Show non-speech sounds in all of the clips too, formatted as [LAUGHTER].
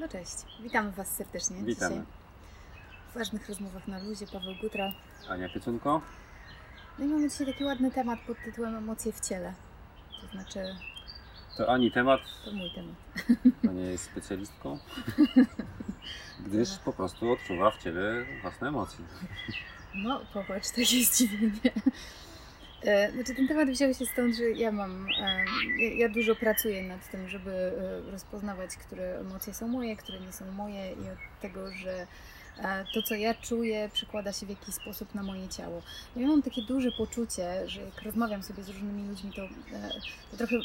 No cześć, witamy Was serdecznie Witamy. dzisiaj. W ważnych rozmowach na luzie, Paweł Gutra. Ania Piecunko? No i mamy dzisiaj taki ładny temat pod tytułem Emocje w ciele. To znaczy, To Ani temat, to mój temat. a nie jest specjalistką, [LAUGHS] gdyż po prostu odczuwa w ciele własne emocje. No, popatrz, takie zdziwienie. E, Znaczy, ten temat wziął się stąd, że ja mam, e, ja- dużo pracuję nad tym, żeby e, rozpoznawać, które emocje są moje, które nie są moje i od tego, że to, co ja czuję, przekłada się w jakiś sposób na moje ciało. No Ja mam takie duże poczucie, że jak rozmawiam sobie z różnymi ludźmi, to, to trochę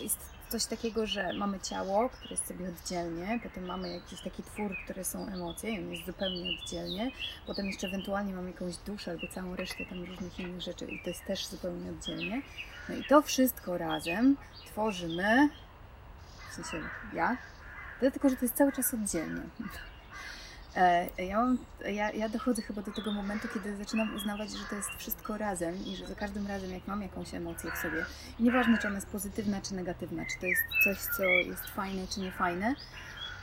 jest coś takiego, że mamy ciało, które jest sobie oddzielnie, potem mamy jakiś taki twór, które są emocje i on jest zupełnie oddzielnie, potem jeszcze ewentualnie mamy jakąś duszę albo całą resztę tam różnych innych rzeczy i to jest też zupełnie oddzielnie. No i to wszystko razem tworzymy, w sensie ja, tylko że to jest cały czas oddzielnie. E, Ja, mam, ja, ja dochodzę chyba do tego momentu, kiedy zaczynam uznawać, że to jest wszystko razem i że za każdym razem, jak mam jakąś emocję w sobie, nieważne, czy ona jest pozytywna, czy negatywna, czy to jest coś, co jest fajne, czy niefajne,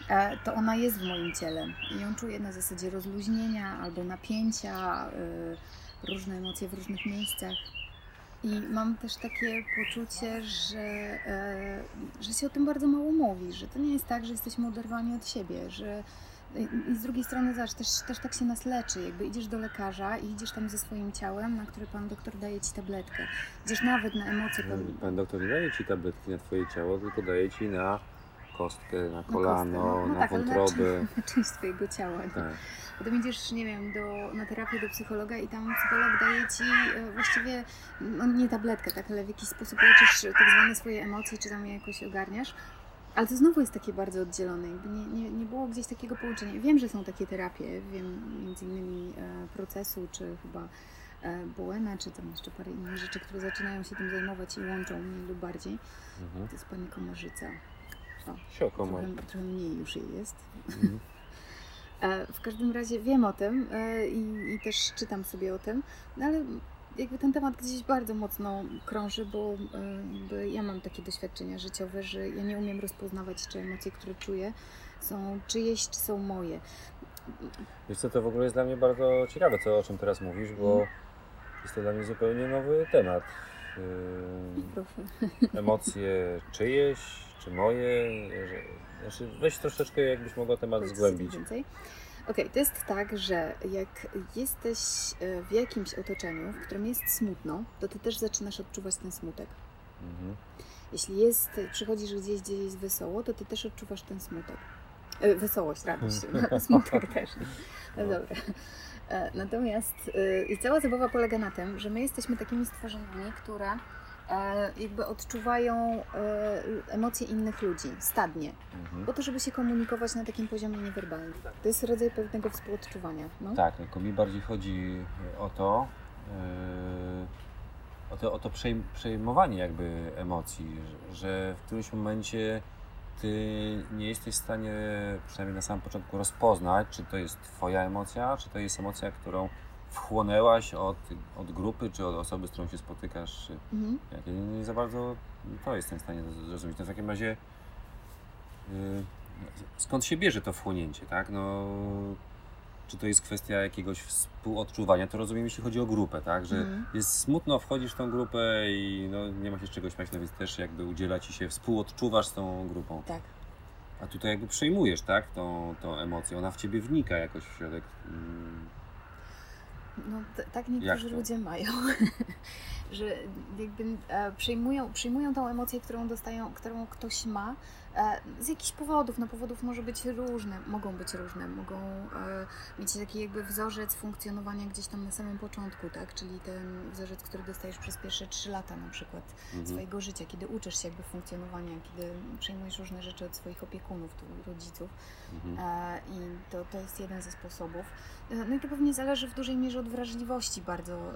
e, to ona jest w moim ciele. I ją czuję na zasadzie rozluźnienia albo napięcia, y, różne emocje w różnych miejscach. I mam też takie poczucie, że, e, że się o tym bardzo mało mówi, że to nie jest tak, że jesteśmy oderwani od siebie, że i- z drugiej strony, zobacz, też, też tak się nas leczy. Jakby idziesz do lekarza i idziesz tam ze swoim ciałem, na które pan doktor daje ci tabletkę. Idziesz nawet na emocje. Pan, Pan doktor nie daje ci tabletki na twoje ciało, tylko daje ci na kostkę, na kolano, kostkę. No na tak, ale na wątrobę. [LAUGHS] Na część twojego ciała. Tak. Potem idziesz, nie wiem, do, na terapię do psychologa i tam psycholog daje ci e, właściwie, no nie tabletkę, tak, ale w jakiś sposób leczysz tak zwane swoje emocje, czy tam je jakoś ogarniasz. Ale to znowu jest takie bardzo oddzielone, jakby nie, nie, nie było gdzieś takiego połączenia. Wiem, że są takie terapie, wiem między innymi e, procesu, czy chyba e, Bowena, czy tam jeszcze parę innych rzeczy, które zaczynają się tym zajmować i łączą mniej lub bardziej. Mhm. To jest pani Komorzyca. O, Sioko ma. trochę, trochę mniej już jej jest. Mhm. [LAUGHS] E, W każdym razie wiem o tym e, i, i też czytam sobie o tym, no ale jakby ten temat gdzieś bardzo mocno krąży, bo jakby ja mam takie doświadczenia życiowe, że ja nie umiem rozpoznawać, czy emocje, które czuję, są czyjeś, czy są moje. Wiesz co, to w ogóle jest dla mnie bardzo ciekawe, co, o czym teraz mówisz, bo Mhm. jest to dla mnie zupełnie nowy temat. Proszę. emocje czyjeś, czy moje, znaczy weź troszeczkę jakbyś mogła temat Powiedz zgłębić. więcej. Okej, to jest tak, że jak jesteś e, w jakimś otoczeniu, w którym jest smutno, to ty też zaczynasz odczuwać ten smutek. Mhm. Jeśli jest, przychodzisz gdzieś, gdzie jest wesoło, to ty też odczuwasz ten smutek. E, wesołość, radość, no, [LAUGHS] [LAUGHS] smutek też. No No. dobra. E, Natomiast e, i cała zabawa polega na tym, że my jesteśmy takimi stworzeniami, które jakby odczuwają e, emocje innych ludzi stadnie, Mhm. po to, żeby się komunikować na takim poziomie niewerbalnym. To jest rodzaj pewnego współodczuwania. No? Tak, tylko mi bardziej chodzi o to, o to, o to przejm- przejmowanie jakby emocji, że w którymś momencie ty nie jesteś w stanie, przynajmniej na samym początku, rozpoznać, czy to jest twoja emocja, czy to jest emocja, którą wchłonęłaś od, od grupy, czy od osoby, z którą się spotykasz. Mhm. ja nie, nie za bardzo to jestem w stanie zrozumieć. No w takim razie yy, skąd się bierze to wchłonięcie, tak? No, czy to jest kwestia jakiegoś współodczuwania, to rozumiem, jeśli chodzi o grupę, tak? Że Mhm. jest smutno, wchodzisz w tą grupę i no, nie ma się z czego śmiać, no więc też jakby udziela ci się, współodczuwasz z tą grupą. Tak. A tutaj jakby przejmujesz, tak? Tą, tą emocję, ona w ciebie wnika jakoś w środek. Mm, No, tak niektórzy ludzie mają, [LAUGHS] że jakby e, przyjmują, przyjmują tą emocję, którą dostają, którą ktoś ma z jakichś powodów. No powodów może być różne, mogą być różne, mogą e, mieć taki jakby wzorzec funkcjonowania gdzieś tam na samym początku, tak? Czyli ten wzorzec, który dostajesz przez pierwsze trzy lata na przykład mhm. swojego życia, kiedy uczysz się jakby funkcjonowania, kiedy przyjmujesz różne rzeczy od swoich opiekunów, tu rodziców. Mhm. E, I to, to jest jeden ze sposobów. E, No i to pewnie zależy w dużej mierze od wrażliwości bardzo e,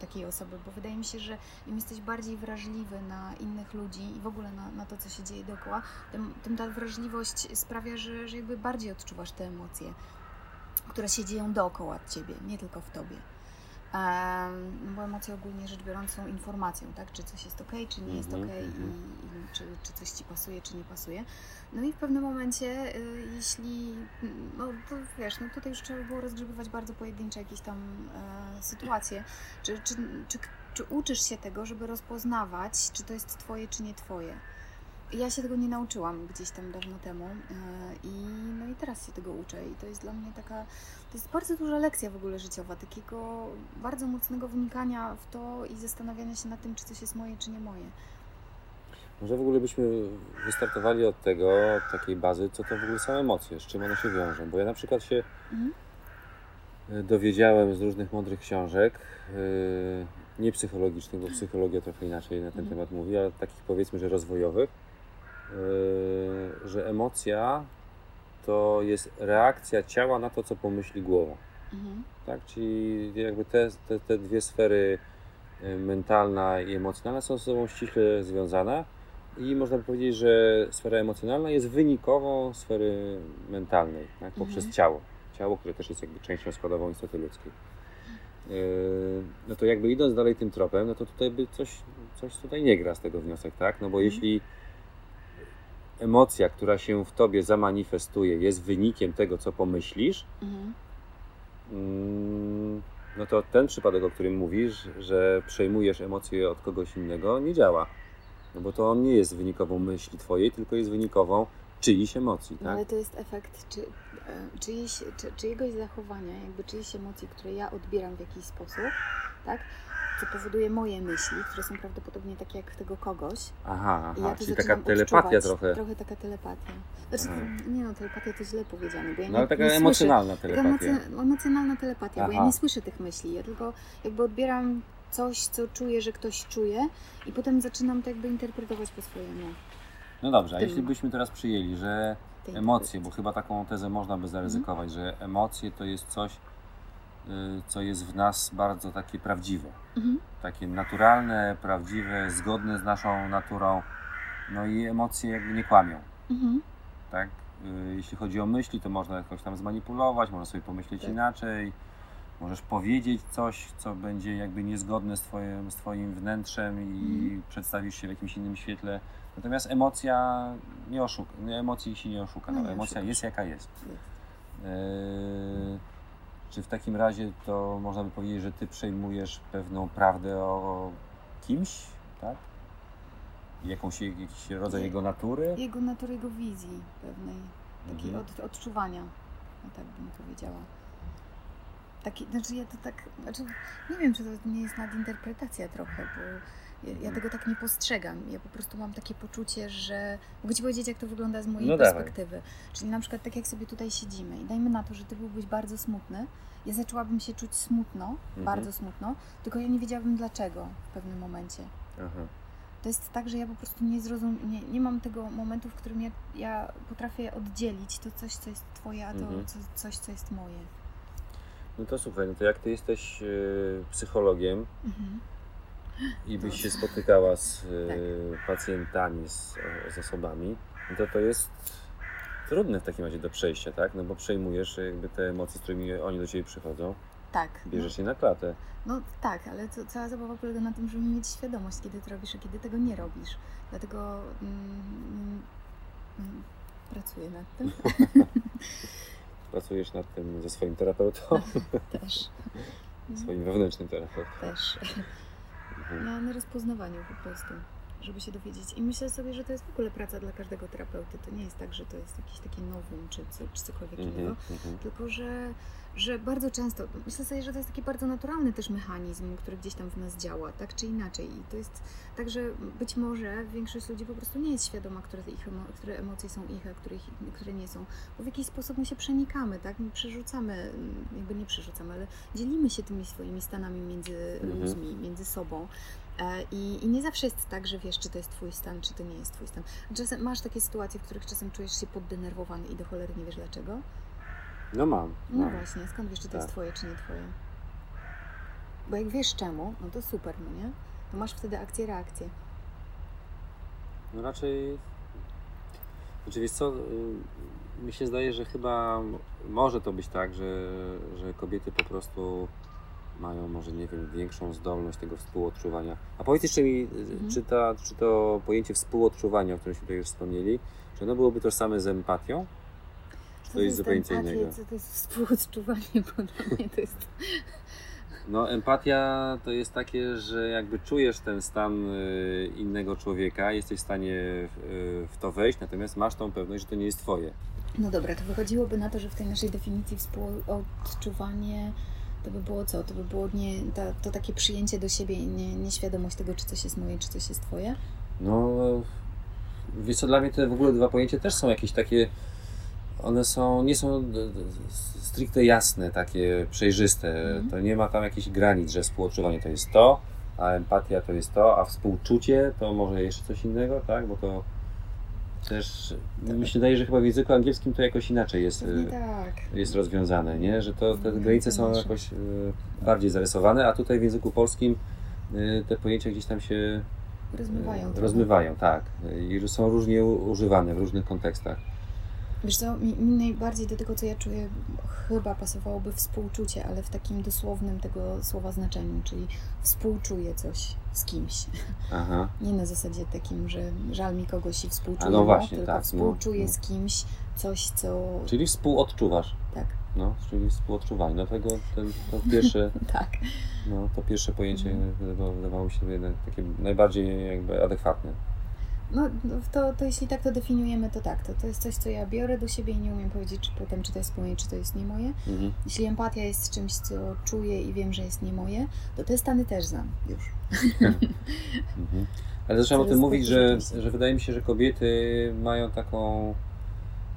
takiej osoby, bo wydaje mi się, że im jesteś bardziej wrażliwy na innych ludzi i w ogóle na, na to, co się dzieje dookoła, tym, tym ta wrażliwość sprawia, że, że jakby bardziej odczuwasz te emocje, które się dzieją dookoła ciebie, nie tylko w tobie. No bo emocje ogólnie rzecz biorąc są informacją, tak? Czy coś jest ok, czy nie jest ok. Mhm, I, mhm. i czy, czy coś ci pasuje, czy nie pasuje. No i w pewnym momencie, y, jeśli, no to wiesz, no tutaj już trzeba było rozgrzebywać bardzo pojedyncze jakieś tam e, sytuacje, czy, czy, czy, czy uczysz się tego, żeby rozpoznawać, czy to jest twoje, czy nie twoje. Ja się tego nie nauczyłam gdzieś tam dawno temu e, i no i teraz się tego uczę i to jest dla mnie taka, to jest bardzo duża lekcja w ogóle życiowa, takiego bardzo mocnego wnikania w to i zastanawiania się nad tym, czy coś jest moje, czy nie moje. Może w ogóle byśmy wystartowali od tego, od takiej bazy, co to w ogóle są emocje, z czym one się wiążą, bo ja na przykład się mhm. Dowiedziałem z różnych mądrych książek, e, nie psychologicznych, bo psychologia trochę inaczej na ten mhm. temat mówi, ale takich powiedzmy, że rozwojowych, że emocja to jest reakcja ciała na to, co pomyśli głowa. Mhm. Tak? Czyli jakby te, te, te dwie sfery yy, mentalna i emocjonalna są ze sobą ściśle związane i można by powiedzieć, że sfera emocjonalna jest wynikową sfery mentalnej tak? poprzez mhm. ciało. Ciało, które też jest jakby częścią składową istoty ludzkiej. Yy, no to jakby idąc dalej tym tropem, no to tutaj by coś, coś tutaj nie gra z tego wniosek, tak? No bo mhm. jeśli emocja, która się w tobie zamanifestuje, jest wynikiem tego, co pomyślisz, mhm. Mm, no to ten przypadek, o którym mówisz, że przejmujesz emocje od kogoś innego, nie działa. No bo to on nie jest wynikową myśli twojej, tylko jest wynikową czyichś emocji. No tak? ale to jest efekt czy, e, czy, czyjegoś zachowania, jakby czyjś emocji, które ja odbieram w jakiś sposób, tak? Co powoduje moje myśli, które są prawdopodobnie takie jak tego kogoś. Aha, aha. Ja czyli taka telepatia trochę. Trochę taka telepatia. Znaczy, nie no, telepatia to źle powiedziane, bo ja no, ale taka emocjonalna słyszę, telepatia. Taka emocjonalna telepatia, aha. bo ja nie słyszę tych myśli, ja tylko jakby odbieram coś, co czuję, że ktoś czuje i potem zaczynam to jakby interpretować po swojemu. No dobrze, a jeśli byśmy teraz przyjęli, że emocje, bo chyba taką tezę można by zaryzykować, mhm. że emocje to jest coś, co jest w nas bardzo takie prawdziwe. Mhm. Takie naturalne, prawdziwe, zgodne z naszą naturą. No i emocje jakby nie kłamią. Mhm. Tak? Y, jeśli chodzi o myśli, to można jakoś tam zmanipulować, można sobie pomyśleć tak. inaczej. Możesz powiedzieć coś, co będzie jakby niezgodne z Twoim, z twoim wnętrzem i mhm. przedstawisz się w jakimś innym świetle. Natomiast emocja nie oszuka, emocji się nie oszuka. No, no emocja jest jaka jest. jest. Yy, czy w takim razie to można by powiedzieć, że ty przejmujesz pewną prawdę o kimś, tak? Jakąś, jakiś rodzaj jego natury? Jego natury, jego wizji pewnej, takiej mhm. od, odczuwania, no tak bym powiedziała. Taki, znaczy ja to tak, znaczy nie wiem, czy to nie jest nadinterpretacja trochę, bo ja, tego tak nie postrzegam. Ja po prostu mam takie poczucie, że mogę Ci powiedzieć, jak to wygląda z mojej no perspektywy. Dawaj. Czyli na przykład tak jak sobie tutaj siedzimy i dajmy na to, że Ty byłbyś bardzo smutny, ja zaczęłabym się czuć smutno, mhm. bardzo smutno, tylko ja nie wiedziałabym dlaczego w pewnym momencie. Aha. To jest tak, że ja po prostu nie zrozumiem, nie, nie mam tego momentu, w którym ja, ja potrafię oddzielić to coś, co jest Twoje, a to mhm. co, coś, co jest moje. No to słuchaj, no to jak Ty jesteś yy, psychologiem, mhm i byś się spotykała z e, tak. pacjentami, z, z osobami, to to jest trudne w takim razie do przejścia, tak? No bo przejmujesz jakby te emocje, z którymi oni do Ciebie przychodzą. Tak. Bierzesz no. je na klatę. No tak, ale to, cała zabawa polega na tym, żeby mieć świadomość, kiedy to robisz, a kiedy tego nie robisz. Dlatego mm, mm, pracuję nad tym. [LAUGHS] Pracujesz nad tym ze swoim terapeutą? [LAUGHS] Też. [LAUGHS] Swoim wewnętrznym terapeutą. Też. Na, na rozpoznawaniu po prostu, żeby się dowiedzieć. I myślę sobie, że to jest w ogóle praca dla każdego terapeuty. To nie jest tak, że to jest jakieś takie nowum czy, czy cokolwiek -hmm, innego, mm -hmm. tylko że że bardzo często, myślę sobie, że to jest taki bardzo naturalny też mechanizm, który gdzieś tam w nas działa, tak czy inaczej. I to jest tak, że być może większość ludzi po prostu nie jest świadoma, które, ich, które emocje są ich, a które, które nie są. Bo w jakiś sposób my się przenikamy, tak? My przerzucamy, jakby nie przerzucamy, ale dzielimy się tymi swoimi stanami między mhm. ludźmi, między sobą. E, I, I, nie zawsze jest tak, że wiesz, czy to jest Twój stan, czy to nie jest Twój stan. Czasem masz takie sytuacje, w których czasem czujesz się poddenerwowany i do cholery nie wiesz dlaczego. No mam. No mam. właśnie, skąd wiesz, czy to tak. jest twoje, czy nie twoje? Bo jak wiesz czemu, no to super, no nie? To masz wtedy akcję, reakcję. No raczej... Znaczy wiesz co, y, mi się zdaje, że chyba może to być tak, że, że kobiety po prostu mają może, nie wiem, większą zdolność tego współodczuwania. A powiedz jeszcze mi, Mhm. czy, ta, czy to pojęcie współodczuwania, o którym się tutaj już wspomnieli, czy ono byłoby tożsame z empatią? To jest zupełnie co innego? To jest współodczuwanie, mnie [LAUGHS] to jest... No, empatia to jest takie, że jakby czujesz ten stan y, innego człowieka, jesteś w stanie w, w to wejść, natomiast masz tą pewność, że to nie jest twoje. No dobra, to wychodziłoby na to, że w tej naszej definicji współodczuwanie to by było co? To by było nie, to, to takie przyjęcie do siebie i nie, nieświadomość tego, czy coś jest moje, czy coś jest twoje? No, wiesz co, dla mnie te w ogóle dwa pojęcia też są jakieś takie, one są, nie są stricte jasne, takie przejrzyste. Mhm. To nie ma tam jakichś granic, że współodczuwanie to jest to, a empatia to jest to, a współczucie to może jeszcze coś innego, tak? Bo to też, mi się wydaje, że chyba w języku angielskim to jakoś inaczej jest. Y, tak. jest rozwiązane, nie? że to, te Mhm, granice są jakoś y, bardziej zarysowane, a tutaj w języku polskim y, te pojęcia gdzieś tam się Rozmywają. rozmywają, tak. I są różnie używane w różnych kontekstach. Wiesz co, mi, mi najbardziej do tego, co ja czuję, chyba pasowałoby współczucie, ale w takim dosłownym tego słowa znaczeniu, czyli współczuję coś z kimś. Aha. Nie na zasadzie takim, że żal mi kogoś i współczuję, A no właśnie, tylko tak, no, współczuję no. z kimś coś, co... Czyli współodczuwasz. Tak, No, czyli współodczuwanie. Dlatego ten, to pierwsze, [LAUGHS] tak. no, to pierwsze pojęcie Mhm. wydawało, się takie najbardziej jakby adekwatne. No no, to, to jeśli tak to definiujemy, to tak. To, to jest coś, co ja biorę do siebie i nie umiem powiedzieć, czy potem, czy to jest moje, czy to jest nie moje. Mhm. Jeśli empatia jest czymś, co czuję i wiem, że jest nie moje, to te stany też znam już. [LAUGHS] Mhm. Ale zacząłem o tym mówić, że, że wydaje mi się, że kobiety mają taką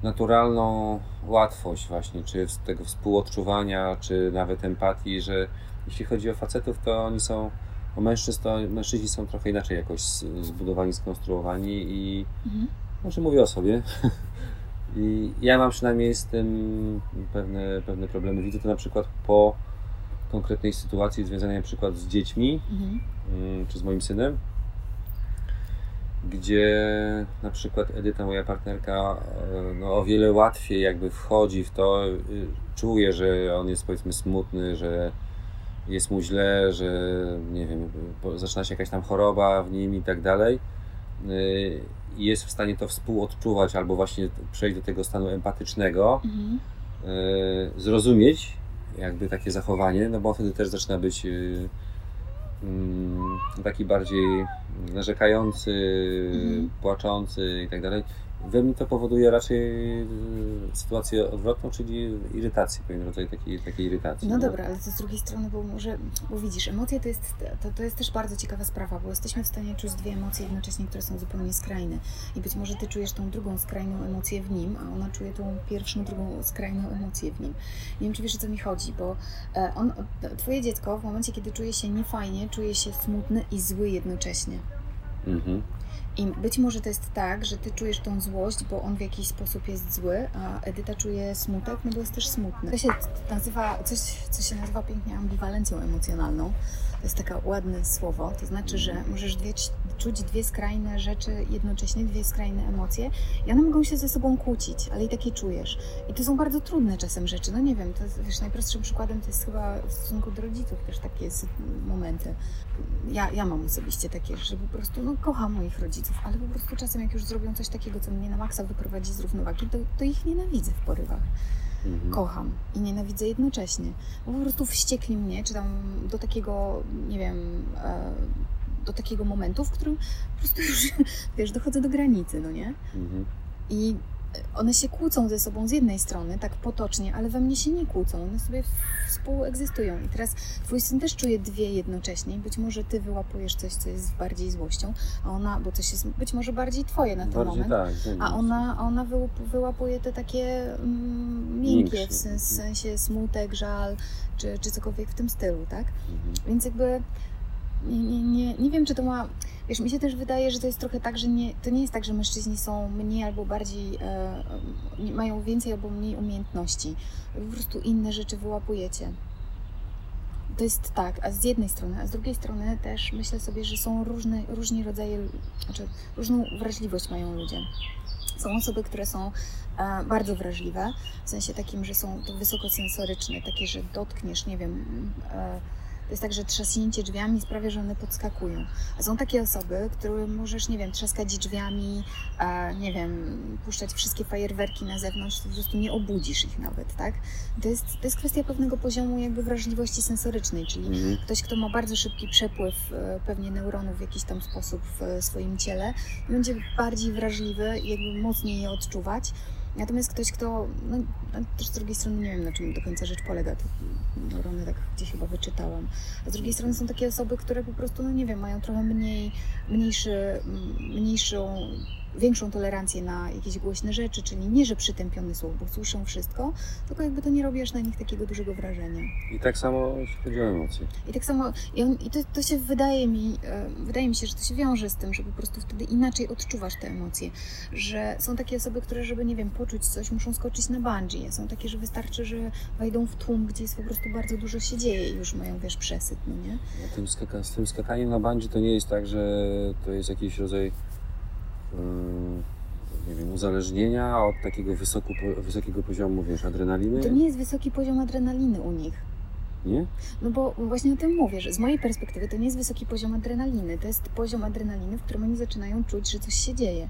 naturalną łatwość właśnie, czy tego współodczuwania, czy nawet empatii, że jeśli chodzi o facetów, to oni są, o mężczyzn, to mężczyźni są trochę inaczej jakoś zbudowani, skonstruowani i Mhm. może mówię o sobie. [LAUGHS] I ja mam przynajmniej z tym pewne, pewne problemy. Widzę to na przykład po konkretnej sytuacji związanej na przykład z dziećmi, Mhm. mm, czy z moim synem, gdzie na przykład Edyta, moja partnerka, e, no, o wiele łatwiej jakby wchodzi w to, y, czuje, że on jest powiedzmy smutny, że jest mu źle, że nie wiem, zaczyna się jakaś tam choroba w nim i tak dalej. Y, i Jest w stanie to współodczuwać albo właśnie przejść do tego stanu empatycznego, Mhm. e, zrozumieć jakby takie zachowanie, no bo wtedy też zaczyna być e, mm, taki bardziej narzekający, Mhm. płaczący i tak dalej. We mnie to powoduje raczej e, sytuację odwrotną, czyli irytację, pewien rodzaj takiej, takiej irytacji. No dobra, ale to z drugiej strony, bo może, bo widzisz, emocje to jest, to, to jest też bardzo ciekawa sprawa, bo jesteśmy w stanie czuć dwie emocje jednocześnie, które są zupełnie skrajne. I być może ty czujesz tą drugą skrajną emocję w nim, a ona czuje tą pierwszą, drugą skrajną emocję w nim. Nie wiem, czy wiesz o co mi chodzi, bo e, on, twoje dziecko w momencie, kiedy czuje się niefajnie, czuje się smutny i zły jednocześnie. Mhm. I być może to jest tak, że ty czujesz tą złość, bo on w jakiś sposób jest zły, a Edyta czuje smutek, no bo jest też smutny. To się nazywa, coś, co się nazywa pięknie ambiwalencją emocjonalną. To jest takie ładne słowo. To znaczy, że możesz dwie, czuć dwie skrajne rzeczy jednocześnie, dwie skrajne emocje i one mogą się ze sobą kłócić, ale i takie czujesz. I to są bardzo trudne czasem rzeczy. No nie wiem, to jest, wiesz, najprostszym przykładem to jest chyba w stosunku do rodziców też takie momenty. Ja, ja mam osobiście takie, że po prostu no, kocham moich rodziców, ale po prostu czasem jak już zrobią coś takiego, co mnie na maksa wyprowadzi z równowagi, to, to ich nienawidzę w porywach. Mhm. Kocham i nienawidzę jednocześnie. Bo po prostu wściekli mnie, czy tam do takiego, nie wiem, e, do takiego momentu, w którym po prostu już, [LAUGHS] wiesz, dochodzę do granicy, no nie? Mhm. I one się kłócą ze sobą z jednej strony, tak potocznie, ale we mnie się nie kłócą. One sobie współegzystują. I teraz twój syn też czuje dwie jednocześnie. Być może ty wyłapujesz coś, co jest bardziej złością, a ona, bo coś jest być może bardziej twoje na ten Bardziej moment. tak. A ona, ona wyłup- wyłapuje te takie mm, miękkie, w sen- sensie smutek, żal, czy, czy cokolwiek w tym stylu, tak? Mhm. Więc jakby nie, nie, nie, nie wiem, czy to ma. Wiesz, mi się też wydaje, że to jest trochę tak, że nie, to nie jest tak, że mężczyźni są mniej albo bardziej, e, mają więcej albo mniej umiejętności. Po prostu inne rzeczy wyłapujecie. To jest tak, a z jednej strony, a z drugiej strony też myślę sobie, że są różne, różni rodzaje, znaczy różną wrażliwość mają ludzie. Są osoby, które są e, bardzo wrażliwe, w sensie takim, że są to wysokosensoryczne, takie, że dotkniesz, nie wiem, e, to jest tak, że trzaśnięcie drzwiami sprawia, że one podskakują. A są takie osoby, które możesz, nie wiem, trzaskać drzwiami, a, nie wiem, puszczać wszystkie fajerwerki na zewnątrz, to po prostu nie obudzisz ich nawet, tak? To jest, to jest kwestia pewnego poziomu jakby wrażliwości sensorycznej, czyli Mhm. ktoś, kto ma bardzo szybki przepływ e, pewnie neuronów w jakiś tam sposób w swoim ciele, będzie bardziej wrażliwy i jakby mocniej je odczuwać. Natomiast ktoś, kto, no, no też z drugiej strony nie wiem, na czym do końca rzecz polega, to neurony tak gdzieś chyba wyczytałam. A z drugiej strony są takie osoby, które po prostu, no nie wiem, mają trochę mniej, mniejszy, mniejszą, większą tolerancję na jakieś głośne rzeczy, czyli nie, że przytępiony słuch, bo słyszą wszystko, tylko jakby to nie robi aż na nich takiego dużego wrażenia. I tak samo jeśli chodzi o emocje. I tak samo, i, on, i to, to się wydaje mi, e, wydaje mi się, że to się wiąże z tym, że po prostu wtedy inaczej odczuwasz te emocje. Że są takie osoby, które, żeby, nie wiem, poczuć coś, muszą skoczyć na bungee. Są takie, że wystarczy, że wejdą w tłum, gdzie jest po prostu bardzo dużo się dzieje i już mają, wiesz, przesyt, no nie? Tym skaka, z tym skakaniem na bandzie to nie jest tak, że to jest jakiś rodzaj nie wiem, uzależnienia od takiego wysoko, wysokiego poziomu, wiesz, adrenaliny? To nie jest wysoki poziom adrenaliny u nich. Nie? No bo właśnie o tym mówię, że z mojej perspektywy to nie jest wysoki poziom adrenaliny. To jest poziom adrenaliny, w którym oni zaczynają czuć, że coś się dzieje.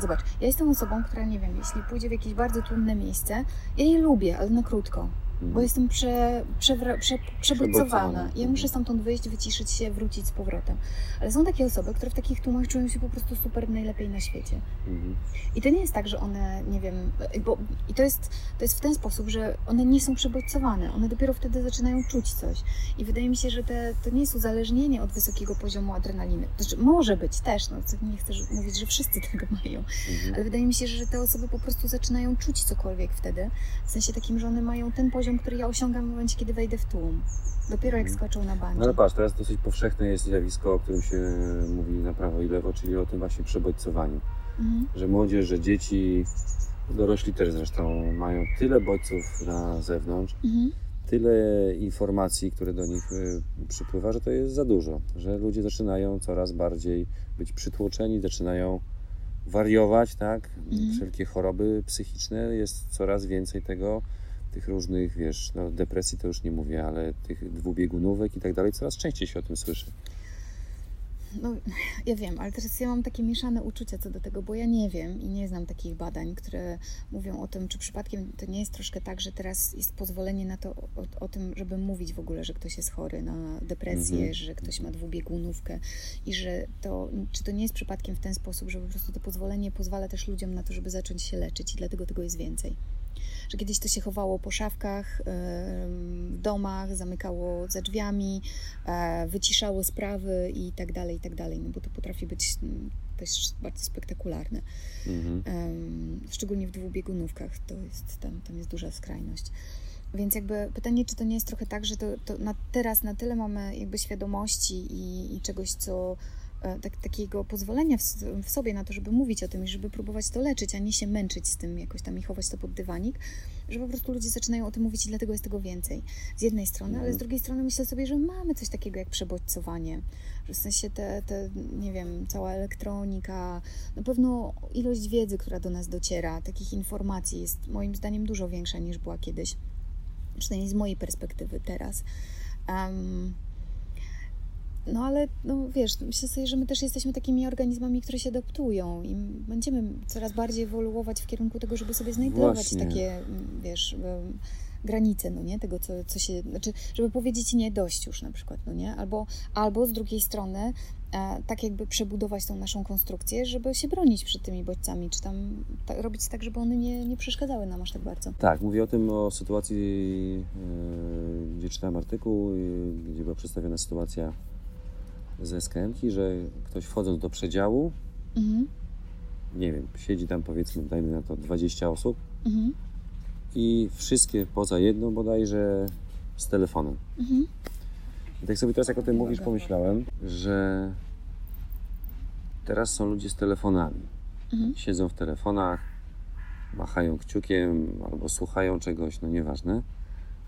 Zobacz, ja jestem osobą, która nie wiem, jeśli pójdzie w jakieś bardzo tłumne miejsce, ja je lubię, ale na krótko. Bo jestem prze, przewra, prze. Przebodźcowana. Ja muszę stamtąd wyjść, wyciszyć się, wrócić z powrotem. Ale są takie osoby, które w takich tłumach czują się po prostu super najlepiej na świecie. Mhm. I to nie jest tak, że one, nie wiem, bo, i to jest, to jest w ten sposób, że one nie są przebodźcowane, one dopiero wtedy zaczynają czuć coś. I wydaje mi się, że te, to nie jest uzależnienie od wysokiego poziomu adrenaliny. Znaczy, może być też, no, nie chcę mówić, że wszyscy tego [LAUGHS] mają, Mhm. ale wydaje mi się, że te osoby po prostu zaczynają czuć cokolwiek wtedy, w sensie takim, że one mają ten poziom, który ja osiągam w momencie, kiedy wejdę w tłum. Dopiero jak Mhm. skoczą na bungee. No ale patrz, teraz dosyć powszechne jest zjawisko, o którym się mówi na prawo i lewo, czyli o tym właśnie przebodźcowaniu. Mhm. Że młodzież, że dzieci, dorośli też zresztą, mają tyle bodźców na zewnątrz, Mhm. tyle informacji, które do nich y, przypływa, że to jest za dużo. Że ludzie zaczynają coraz bardziej być przytłoczeni, zaczynają wariować, tak? Mhm. Wszelkie choroby psychiczne, jest coraz więcej tego, tych różnych, wiesz, no depresji to już nie mówię, ale tych dwubiegunówek i tak dalej, coraz częściej się o tym słyszy. No, ja wiem, ale teraz ja mam takie mieszane uczucia co do tego, bo ja nie wiem i nie znam takich badań, które mówią o tym, czy przypadkiem to nie jest troszkę tak, że teraz jest pozwolenie na to, o, o tym, żeby mówić w ogóle, że ktoś jest chory na depresję, Mhm. że ktoś ma dwubiegunówkę i że to, czy to nie jest przypadkiem w ten sposób, że po prostu to pozwolenie pozwala też ludziom na to, żeby zacząć się leczyć i dlatego tego jest więcej. Że kiedyś to się chowało po szafkach, w domach, zamykało za drzwiami, e, wyciszało sprawy i tak dalej, i tak dalej, no bo to potrafi być mm, też bardzo spektakularne. Mhm. Szczególnie w dwubiegunówkach to jest, tam, tam jest duża skrajność. Więc jakby pytanie, czy to nie jest trochę tak, że to, to na, teraz na tyle mamy jakby świadomości i, i czegoś, co tak, takiego pozwolenia w, w sobie na to, żeby mówić o tym i żeby próbować to leczyć, a nie się męczyć z tym jakoś tam i chować to pod dywanik, że po prostu ludzie zaczynają o tym mówić i dlatego jest tego więcej. Z jednej strony, ale z Mhm. drugiej strony myślę sobie, że mamy coś takiego jak przebodźcowanie, że w sensie te, te, nie wiem, cała elektronika, na pewno ilość wiedzy, która do nas dociera, takich informacji jest moim zdaniem dużo większa niż była kiedyś. Przynajmniej z mojej perspektywy teraz. Em, no ale, no wiesz, myślę sobie, że my też jesteśmy takimi organizmami, które się adaptują i będziemy coraz bardziej ewoluować w kierunku tego, żeby sobie znajdować Właśnie. takie, mm, wiesz, granice, no nie, tego, co, co się, znaczy, żeby powiedzieć nie dość już na przykład, no nie, albo, albo z drugiej strony e, tak jakby przebudować tą naszą konstrukcję, żeby się bronić przed tymi bodźcami, czy tam ta, robić tak, żeby one nie, nie przeszkadzały nam aż tak bardzo. Tak, mówię o tym, o sytuacji, yy, gdzie czytałem artykuł, gdzie była przedstawiona sytuacja z SKM-ki, że ktoś wchodząc do przedziału, Mhm, nie wiem, siedzi tam powiedzmy, dajmy na to 20 osób mhm, i wszystkie poza jedną bodajże z telefonem. mhm, I tak sobie teraz jak o tym mówisz, pomyślałem, że teraz są ludzie z telefonami. mhm, Siedzą w telefonach, machają kciukiem albo słuchają czegoś, no nieważne.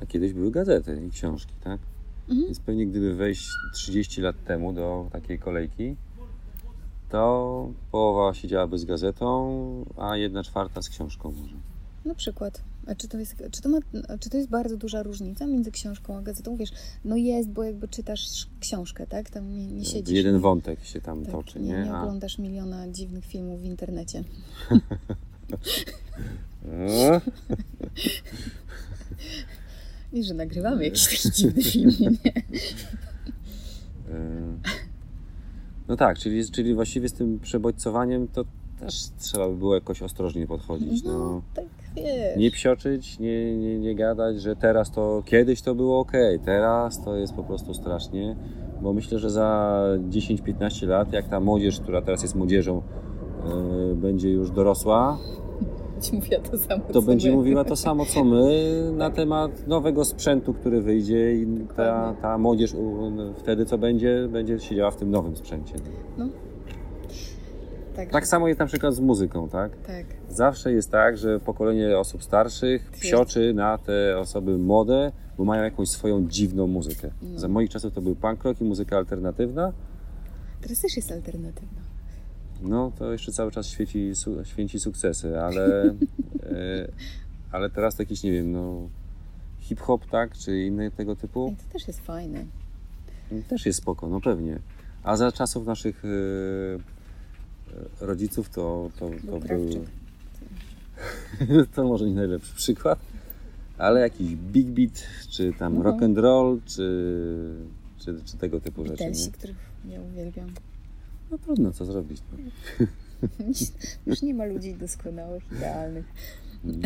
A kiedyś były gazety i książki, tak? Mhm. Więc pewnie gdyby wejść 30 lat temu do takiej kolejki, to połowa siedziałaby z gazetą, a jedna czwarta z książką może. Na przykład. A czy to, jest, czy, to ma, czy to jest bardzo duża różnica między książką a gazetą? Wiesz, no jest, bo jakby czytasz książkę, tak? Tam nie, nie siedzisz. Jeden wątek się tam tak, toczy, nie? nie? Nie A- oglądasz miliona dziwnych filmów w internecie. [LAUGHS] [LAUGHS] [LAUGHS] E? I że nagrywamy jakiś taki dziwny film, nie? [LAUGHS] E, No tak, czyli, czyli właściwie z tym przebodźcowaniem to też trzeba by było jakoś ostrożnie podchodzić. No. No, tak wiesz. Nie psioczyć, nie, nie, nie gadać, że teraz to, kiedyś to było ok, teraz to jest po prostu strasznie, bo myślę, że za 10-15 lat, jak ta młodzież, która teraz jest młodzieżą, e, będzie już dorosła, Ci mówiła to samo, to będzie my. mówiła to samo co my na temat nowego sprzętu, który wyjdzie i ta, ta młodzież wtedy co będzie, będzie siedziała w tym nowym sprzęcie. Tak, Tak samo jest na przykład z muzyką, tak? tak. Zawsze jest tak, że pokolenie osób starszych psioczy na te osoby młode, bo mają jakąś swoją dziwną muzykę. No. Za moich czasów to był punk rock i muzyka alternatywna. Teraz też jest alternatywna. No to jeszcze cały czas świeci, święci sukcesy, ale, [LAUGHS] e, ale teraz to jakiś, nie wiem, no hip-hop, tak, czy inne tego typu, I to też jest fajne. też jest spoko, no pewnie. A za czasów naszych e, e, rodziców to, to, to Był [LAUGHS] to może nie najlepszy przykład, ale jakiś big beat, czy tam Mhm. rock and roll, czy, czy, czy tego typu rzeczy. Beatlesi, Nie? których ja uwielbiam. No trudno, co zrobić. No. [LAUGHS] Już nie ma ludzi doskonałych, idealnych. Mm.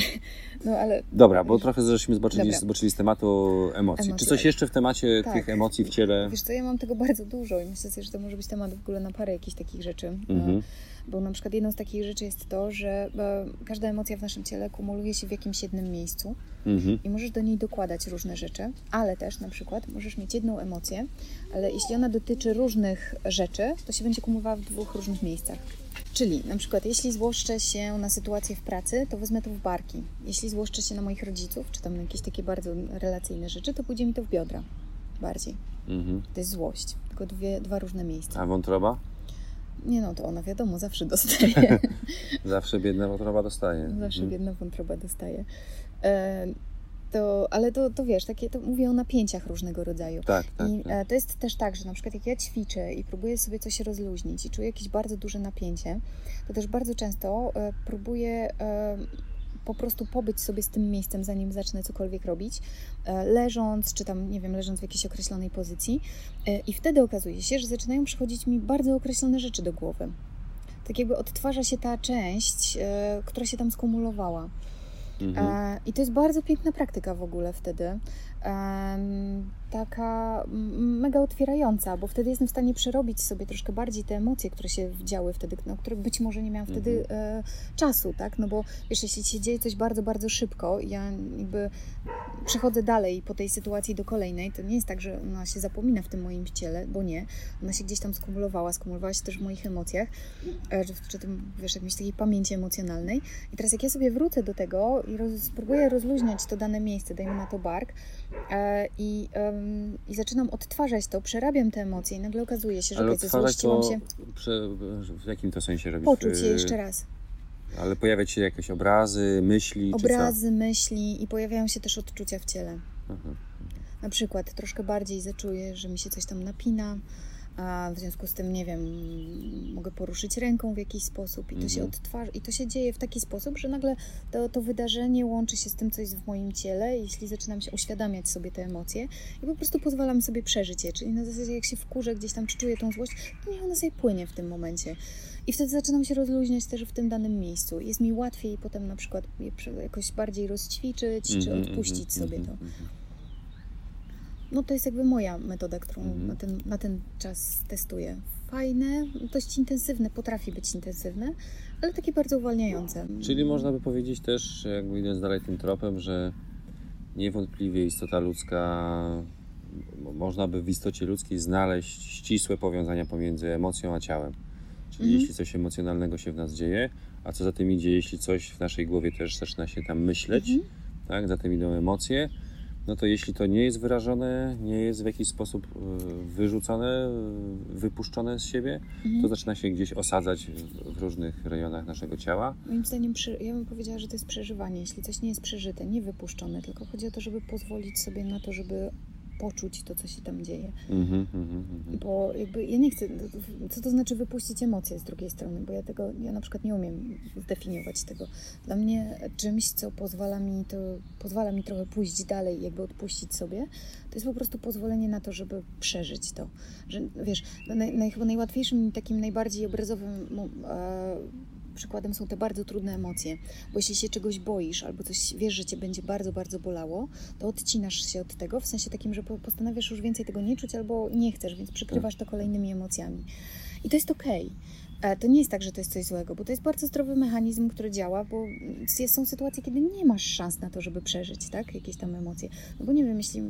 No ale Dobra, bo trochę żeśmy zboczyli, zboczyli z tematu emocji. Emocji. Czy coś jeszcze w temacie Tak. tych emocji w ciele? wiesz co, ja mam tego bardzo dużo i myślę sobie, że to może być temat w ogóle na parę jakichś takich rzeczy. Mhm. E, Bo na przykład jedną z takich rzeczy jest to, że e, każda emocja w naszym ciele kumuluje się w jakimś jednym miejscu Mhm. i możesz do niej dokładać różne rzeczy, ale też na przykład możesz mieć jedną emocję, ale jeśli ona dotyczy różnych rzeczy, to się będzie kumulowała w dwóch różnych miejscach. Czyli na przykład jeśli złoszczę się na sytuację w pracy, to wezmę to w barki. Jeśli złoszczę się na moich rodziców, czy tam na jakieś takie bardzo relacyjne rzeczy, to pójdzie mi to w biodra. Bardziej. Mhm. To jest złość. Tylko dwie, dwa różne miejsca. A wątroba? Nie no, to ona wiadomo, zawsze dostaje. [LAUGHS] Zawsze biedna wątroba dostaje. zawsze Mhm. biedna wątroba dostaje. E, to, ale to, to wiesz, takie, to mówię o napięciach różnego rodzaju. Tak, tak. I tak. e, to jest też tak, że na przykład jak ja ćwiczę i próbuję sobie coś rozluźnić i czuję jakieś bardzo duże napięcie, to też bardzo często e, próbuję e, po prostu pobyć sobie z tym miejscem, zanim zacznę cokolwiek robić, e, leżąc, czy tam, nie wiem, leżąc w jakiejś określonej pozycji. E, I wtedy okazuje się, że zaczynają przychodzić mi bardzo określone rzeczy do głowy. Tak jakby odtwarza się ta część, e, która się tam skumulowała. Mhm. I to jest bardzo piękna praktyka w ogóle wtedy. Taka mega otwierająca, bo wtedy jestem w stanie przerobić sobie troszkę bardziej te emocje, które się działy wtedy, no, które być może nie miałam wtedy e, czasu, tak? No bo wiesz, jeśli się dzieje coś bardzo, bardzo szybko, ja jakby przechodzę dalej po tej sytuacji do kolejnej, to nie jest tak, że ona się zapomina w tym moim ciele, bo nie. Ona się gdzieś tam skumulowała, skumulowała się też w moich emocjach, e, czy, czy tym, wiesz, jakimś takiej pamięci emocjonalnej. I teraz jak ja sobie wrócę do tego i roz, spróbuję rozluźniać to dane miejsce, dajmy na to bark, e, i, em, i zaczynam odtwarzać to, przerabiam te emocje i nagle okazuje się, że Ale to się, prze, w jakim to sensie robić? poczuć je Y, jeszcze raz. Ale pojawiać się jakieś obrazy, myśli, Obrazy, myśli i pojawiają się też odczucia w ciele. Aha. Na przykład troszkę bardziej zaczuję, że mi się coś tam napina, a w związku z tym, nie wiem, mogę poruszyć ręką w jakiś sposób i to się Mhm. odtwarza, i to się dzieje w taki sposób, że nagle to, to wydarzenie łączy się z tym, co jest w moim ciele, jeśli zaczynam się uświadamiać sobie te emocje i po prostu pozwalam sobie przeżyć je, czyli na zasadzie jak się wkurzę gdzieś tam, czy czuję tą złość, to niech ona sobie płynie w tym momencie. I wtedy zaczynam się rozluźniać też w tym danym miejscu. Jest mi łatwiej potem na przykład jakoś bardziej rozćwiczyć, czy Mhm, odpuścić mhm, sobie to. No to jest jakby moja metoda, którą Mhm. na, ten, na ten czas testuję. Fajne, dość intensywne, potrafi być intensywne, ale takie bardzo uwalniające. Czyli można by powiedzieć też, jakby idąc dalej tym tropem, że niewątpliwie istota ludzka, mo- można by w istocie ludzkiej znaleźć ścisłe powiązania pomiędzy emocją a ciałem. Czyli Mhm. jeśli coś emocjonalnego się w nas dzieje, a co za tym idzie, jeśli coś w naszej głowie też zaczyna się tam myśleć, Mhm. tak, za tym idą emocje, no to jeśli to nie jest wyrażone, nie jest w jakiś sposób y, wyrzucone, y, wypuszczone z siebie, Mhm. to zaczyna się gdzieś osadzać w- różnych rejonach naszego ciała. Moim zdaniem, ja bym powiedziała, że to jest przeżywanie. Jeśli coś nie jest przeżyte, nie wypuszczone, tylko chodzi o to, żeby pozwolić sobie na to, żeby poczuć to, co się tam dzieje. Mhm, mhm, mhm. Bo jakby ja nie chcę, co to znaczy wypuścić emocje z drugiej strony, bo ja tego, ja na przykład nie umiem zdefiniować tego. Dla mnie czymś, co pozwala mi to, pozwala mi trochę pójść dalej, jakby odpuścić sobie, to jest po prostu pozwolenie na to, żeby przeżyć to. Że wiesz, no naj, naj, chyba najłatwiejszym i takim najbardziej obrazowym e, przykładem są te bardzo trudne emocje. Bo jeśli się czegoś boisz albo coś wiesz, że cię będzie bardzo, bardzo bolało, to odcinasz się od tego, w sensie takim, że po- postanawiasz już więcej tego nie czuć albo nie chcesz, więc przykrywasz to kolejnymi emocjami. I to jest okej. E, To nie jest tak, że to jest coś złego, bo to jest bardzo zdrowy mechanizm, który działa, bo są sytuacje, kiedy nie masz szans na to, żeby przeżyć, tak? Jakieś tam emocje. No bo nie wiem, jeśli...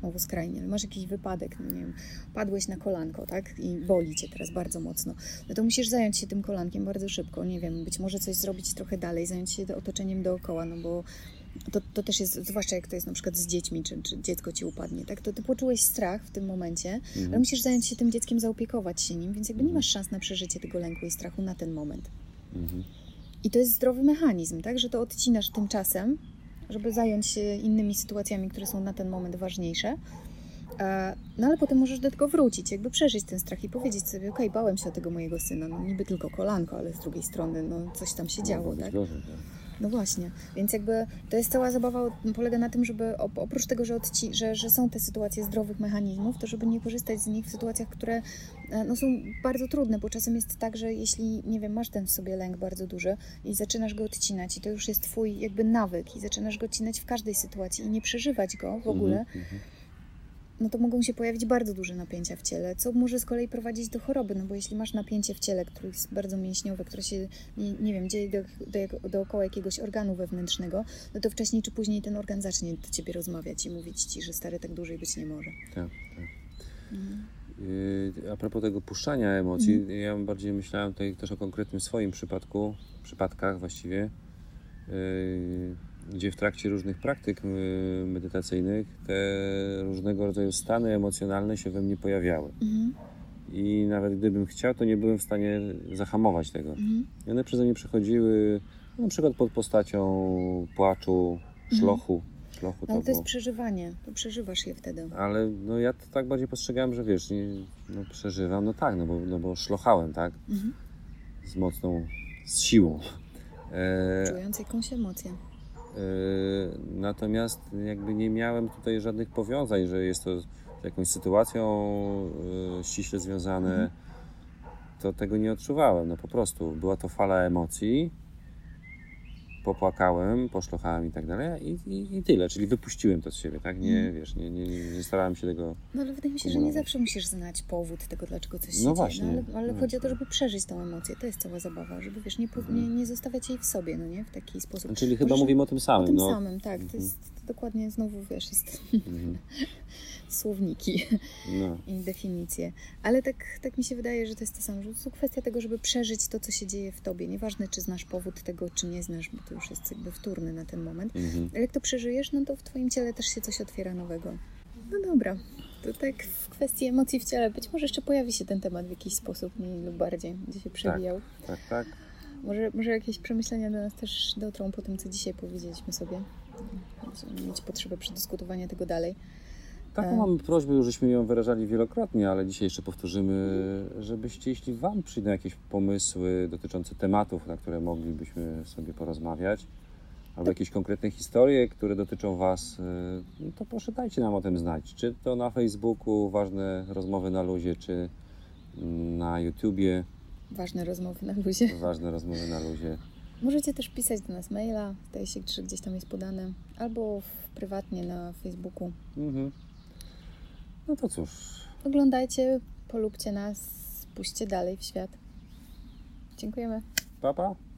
znowu skrajnie, ale masz jakiś wypadek, no nie wiem, padłeś na kolanko, tak? I boli cię teraz bardzo mocno. No to musisz zająć się tym kolankiem bardzo szybko, nie wiem, być może coś zrobić trochę dalej, zająć się otoczeniem dookoła, no bo to, to też jest, zwłaszcza jak to jest na przykład z dziećmi, czy, czy dziecko ci upadnie, tak? To ty poczułeś strach w tym momencie, ale Mhm. musisz zająć się tym dzieckiem, zaopiekować się nim, więc jakby nie masz szans na przeżycie tego lęku i strachu na ten moment. Mhm. I to jest zdrowy mechanizm, tak? Że to odcinasz tymczasem, żeby zająć się innymi sytuacjami, które są na ten moment ważniejsze. E, No ale potem możesz do tego wrócić, jakby przeżyć ten strach i powiedzieć sobie, okej, bałem się o tego mojego syna, no niby tylko kolanko, ale z drugiej strony, no coś tam się działo, tak? gorzej, tak? No właśnie, więc jakby to jest cała zabawa polega na tym, żeby op- oprócz tego, że, odci- że, że są te sytuacje zdrowych mechanizmów, to żeby nie korzystać z nich w sytuacjach, które e, no, są bardzo trudne, bo czasem jest tak, że jeśli, nie wiem, masz ten w sobie lęk bardzo duży i zaczynasz go odcinać i to już jest twój jakby nawyk i zaczynasz go odcinać w każdej sytuacji i nie przeżywać go w ogóle, Mhm, mhm. No to mogą się pojawić bardzo duże napięcia w ciele, co może z kolei prowadzić do choroby, no bo jeśli masz napięcie w ciele, które jest bardzo mięśniowe, które się, nie, nie wiem, dzieje do, do, dookoła jakiegoś organu wewnętrznego, no to wcześniej czy później ten organ zacznie do ciebie rozmawiać i mówić ci, że stary tak dłużej być nie może. Tak, tak. Mhm. Yy, A propos tego puszczania emocji, Mhm. ja bardziej myślałem tutaj też o konkretnym swoim przypadku, przypadkach właściwie, yy, gdzie w trakcie różnych praktyk yy, medytacyjnych te różnego rodzaju stany emocjonalne się we mnie pojawiały. Mhm. I nawet gdybym chciał, to nie byłem w stanie zahamować tego. Mhm. I one przeze mnie przechodziły na przykład pod postacią płaczu, szlochu. szlochu No, ale to było. jest przeżywanie, to przeżywasz je wtedy. Ale no ja to tak bardziej postrzegałem, że wiesz, nie, no przeżywam, no tak, no bo, no bo szlochałem, tak? Mhm. Z mocną, z siłą. E, Czując jakąś emocję. E, natomiast jakby nie miałem tutaj żadnych powiązań, że jest to z jakąś sytuacją e, ściśle związane. Mhm. To tego nie odczuwałem, no po prostu. Była to fala emocji, popłakałem, poszlochałem i tak dalej i, i, i tyle, czyli wypuściłem to z siebie, tak? Nie, Mhm. wiesz, nie, nie, nie starałem się tego No ale wydaje mi się, że nie zawsze musisz znać powód tego, dlaczego coś się No dzieje. właśnie. No, ale ale No chodzi o to, żeby przeżyć tą emocję. To jest cała zabawa, żeby wiesz, nie, po- Mhm. nie, nie zostawiać jej w sobie, no nie? W taki sposób. Czyli chyba mówimy o tym samym. O tym no. samym, tak. To Mhm. jest to dokładnie znowu, wiesz, jest Mhm. [LAUGHS] słowniki No. [LAUGHS] i definicje. Ale tak, tak mi się wydaje, że to jest to samo, że to kwestia tego, żeby przeżyć to, co się dzieje w tobie. Nieważne, czy znasz powód tego, czy nie znasz, bo to już jest jakby wtórny na ten moment. Mhm. Ale jak to przeżyjesz, no to w twoim ciele też się coś otwiera nowego. No dobra. To tak w kwestii emocji w ciele, być może jeszcze pojawi się ten temat w jakiś sposób, mniej lub bardziej, gdzie się przewijał. Tak, tak. Może, może jakieś przemyślenia do nas też dotrą po tym, co dzisiaj powiedzieliśmy sobie. Mieć potrzebę przedyskutowania tego dalej. Taką E. mamy prośbę, już żeśmy ją wyrażali wielokrotnie, ale dzisiaj jeszcze powtórzymy, żebyście, jeśli Wam przyjdą jakieś pomysły dotyczące tematów, na które moglibyśmy sobie porozmawiać, albo jakieś konkretne historie, które dotyczą Was, y, no to proszę dajcie nam o tym znać. Czy to na Facebooku, ważne rozmowy na luzie, czy na YouTubie, Ważne rozmowy na luzie. [LAUGHS] ważne rozmowy na luzie. Możecie też pisać do nas maila, zdaje się, że gdzieś tam jest podane, albo prywatnie na Facebooku. Mhm. No to cóż, Oglądajcie, polubcie nas, puśćcie dalej w świat. Dziękujemy. papa. Pa.